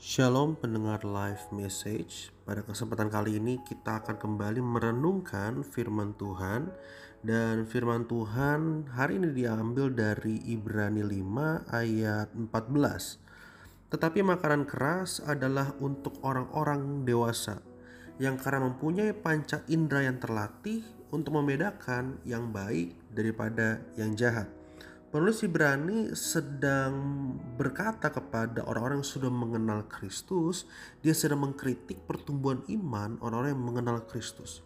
Shalom pendengar live message. Pada kesempatan kali ini kita akan kembali merenungkan firman Tuhan dan firman Tuhan hari ini diambil dari Ibrani 5 ayat 14. Tetapi makanan keras adalah untuk orang-orang dewasa yang karena mempunyai panca indera yang terlatih untuk membedakan yang baik daripada yang jahat. Penulis Ibrani sedang berkata kepada orang-orang yang sudah mengenal Kristus, dia sedang mengkritik pertumbuhan iman orang-orang yang mengenal Kristus.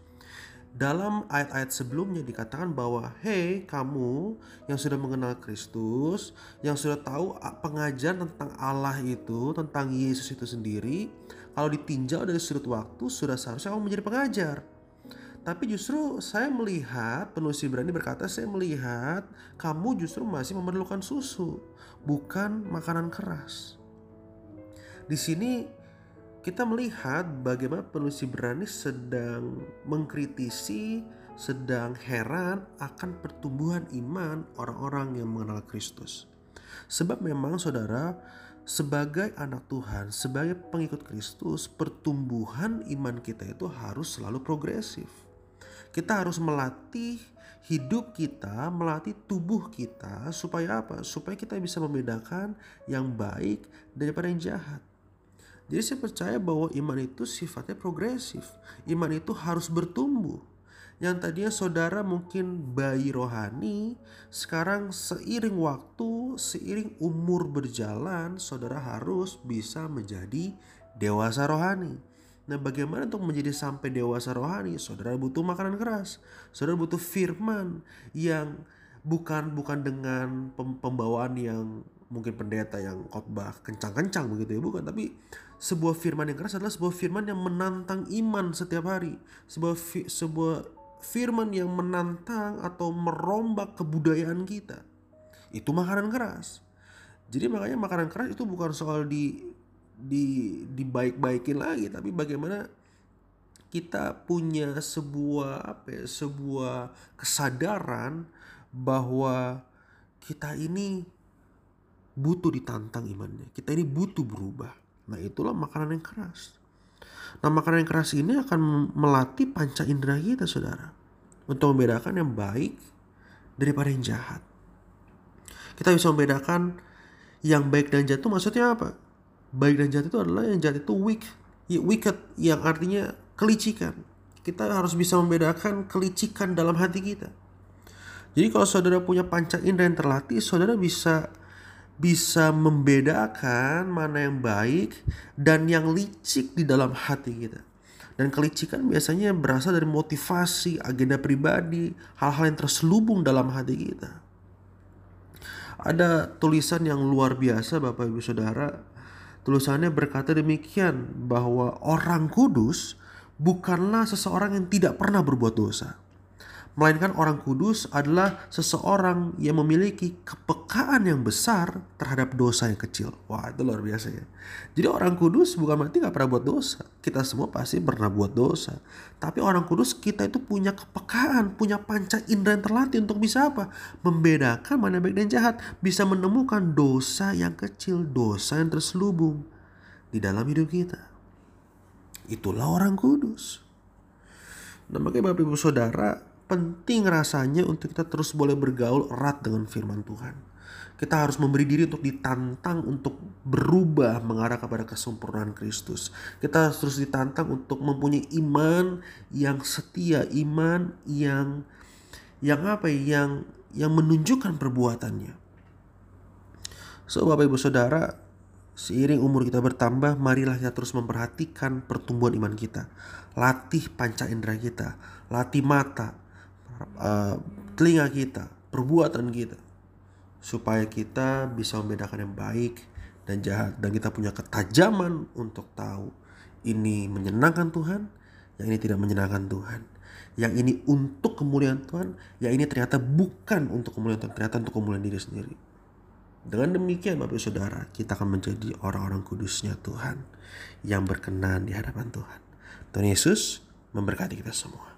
Dalam ayat-ayat sebelumnya dikatakan bahwa, "Hei, kamu yang sudah mengenal Kristus, yang sudah tahu pengajaran tentang Allah itu, tentang Yesus itu sendiri, kalau ditinjau dari sudut waktu sudah seharusnya kamu menjadi pengajar." Tapi justru saya melihat penulis Ibrani berkata saya melihat kamu justru masih memerlukan susu, bukan makanan keras. Di sini kita melihat bagaimana penulis Ibrani sedang mengkritisi, sedang heran akan pertumbuhan iman orang-orang yang mengenal Kristus. Sebab memang saudara, sebagai anak Tuhan, sebagai pengikut Kristus, pertumbuhan iman kita itu harus selalu progresif kita harus melatih hidup kita, melatih tubuh kita supaya apa? Supaya kita bisa membedakan yang baik daripada yang jahat. Jadi saya percaya bahwa iman itu sifatnya progresif. Iman itu harus bertumbuh. Yang tadinya saudara mungkin bayi rohani, sekarang seiring waktu, seiring umur berjalan, saudara harus bisa menjadi dewasa rohani. Nah, bagaimana untuk menjadi sampai dewasa rohani? Saudara butuh makanan keras. Saudara butuh firman yang bukan bukan dengan pembawaan yang mungkin pendeta yang khotbah kencang-kencang begitu ya, bukan, tapi sebuah firman yang keras adalah sebuah firman yang menantang iman setiap hari. Sebuah fi, sebuah firman yang menantang atau merombak kebudayaan kita. Itu makanan keras. Jadi makanya makanan keras itu bukan soal di di dibaik-baikin lagi tapi bagaimana kita punya sebuah apa ya, sebuah kesadaran bahwa kita ini butuh ditantang imannya. Kita ini butuh berubah. Nah, itulah makanan yang keras. Nah, makanan yang keras ini akan melatih panca indera kita, Saudara, untuk membedakan yang baik daripada yang jahat. Kita bisa membedakan yang baik dan jahat itu maksudnya apa? Baik dan jahat itu adalah yang jahat itu weak, ya, wicked yang artinya kelicikan. Kita harus bisa membedakan kelicikan dalam hati kita. Jadi kalau saudara punya panca indera yang terlatih, saudara bisa bisa membedakan mana yang baik dan yang licik di dalam hati kita. Dan kelicikan biasanya berasal dari motivasi, agenda pribadi, hal-hal yang terselubung dalam hati kita. Ada tulisan yang luar biasa Bapak Ibu Saudara Tulisannya berkata demikian bahwa orang kudus bukanlah seseorang yang tidak pernah berbuat dosa. Melainkan orang kudus adalah seseorang yang memiliki kepekaan yang besar terhadap dosa yang kecil. Wah itu luar biasa ya. Jadi orang kudus bukan berarti gak pernah buat dosa. Kita semua pasti pernah buat dosa. Tapi orang kudus kita itu punya kepekaan, punya panca indera yang terlatih untuk bisa apa? Membedakan mana baik dan jahat. Bisa menemukan dosa yang kecil, dosa yang terselubung di dalam hidup kita. Itulah orang kudus. Nah makanya Bapak Ibu Saudara penting rasanya untuk kita terus boleh bergaul erat dengan firman Tuhan. Kita harus memberi diri untuk ditantang untuk berubah mengarah kepada kesempurnaan Kristus. Kita harus terus ditantang untuk mempunyai iman yang setia, iman yang yang apa ya, yang yang menunjukkan perbuatannya. So Bapak Ibu Saudara, seiring umur kita bertambah, marilah kita terus memperhatikan pertumbuhan iman kita. Latih panca indera kita, latih mata, uh, telinga kita, perbuatan kita, supaya kita bisa membedakan yang baik dan jahat, dan kita punya ketajaman untuk tahu ini menyenangkan Tuhan, yang ini tidak menyenangkan Tuhan, yang ini untuk kemuliaan Tuhan, yang ini ternyata bukan untuk kemuliaan Tuhan, ternyata untuk kemuliaan diri sendiri. Dengan demikian Bapak Saudara, kita akan menjadi orang-orang kudusnya Tuhan yang berkenan di hadapan Tuhan. Tuhan Yesus memberkati kita semua.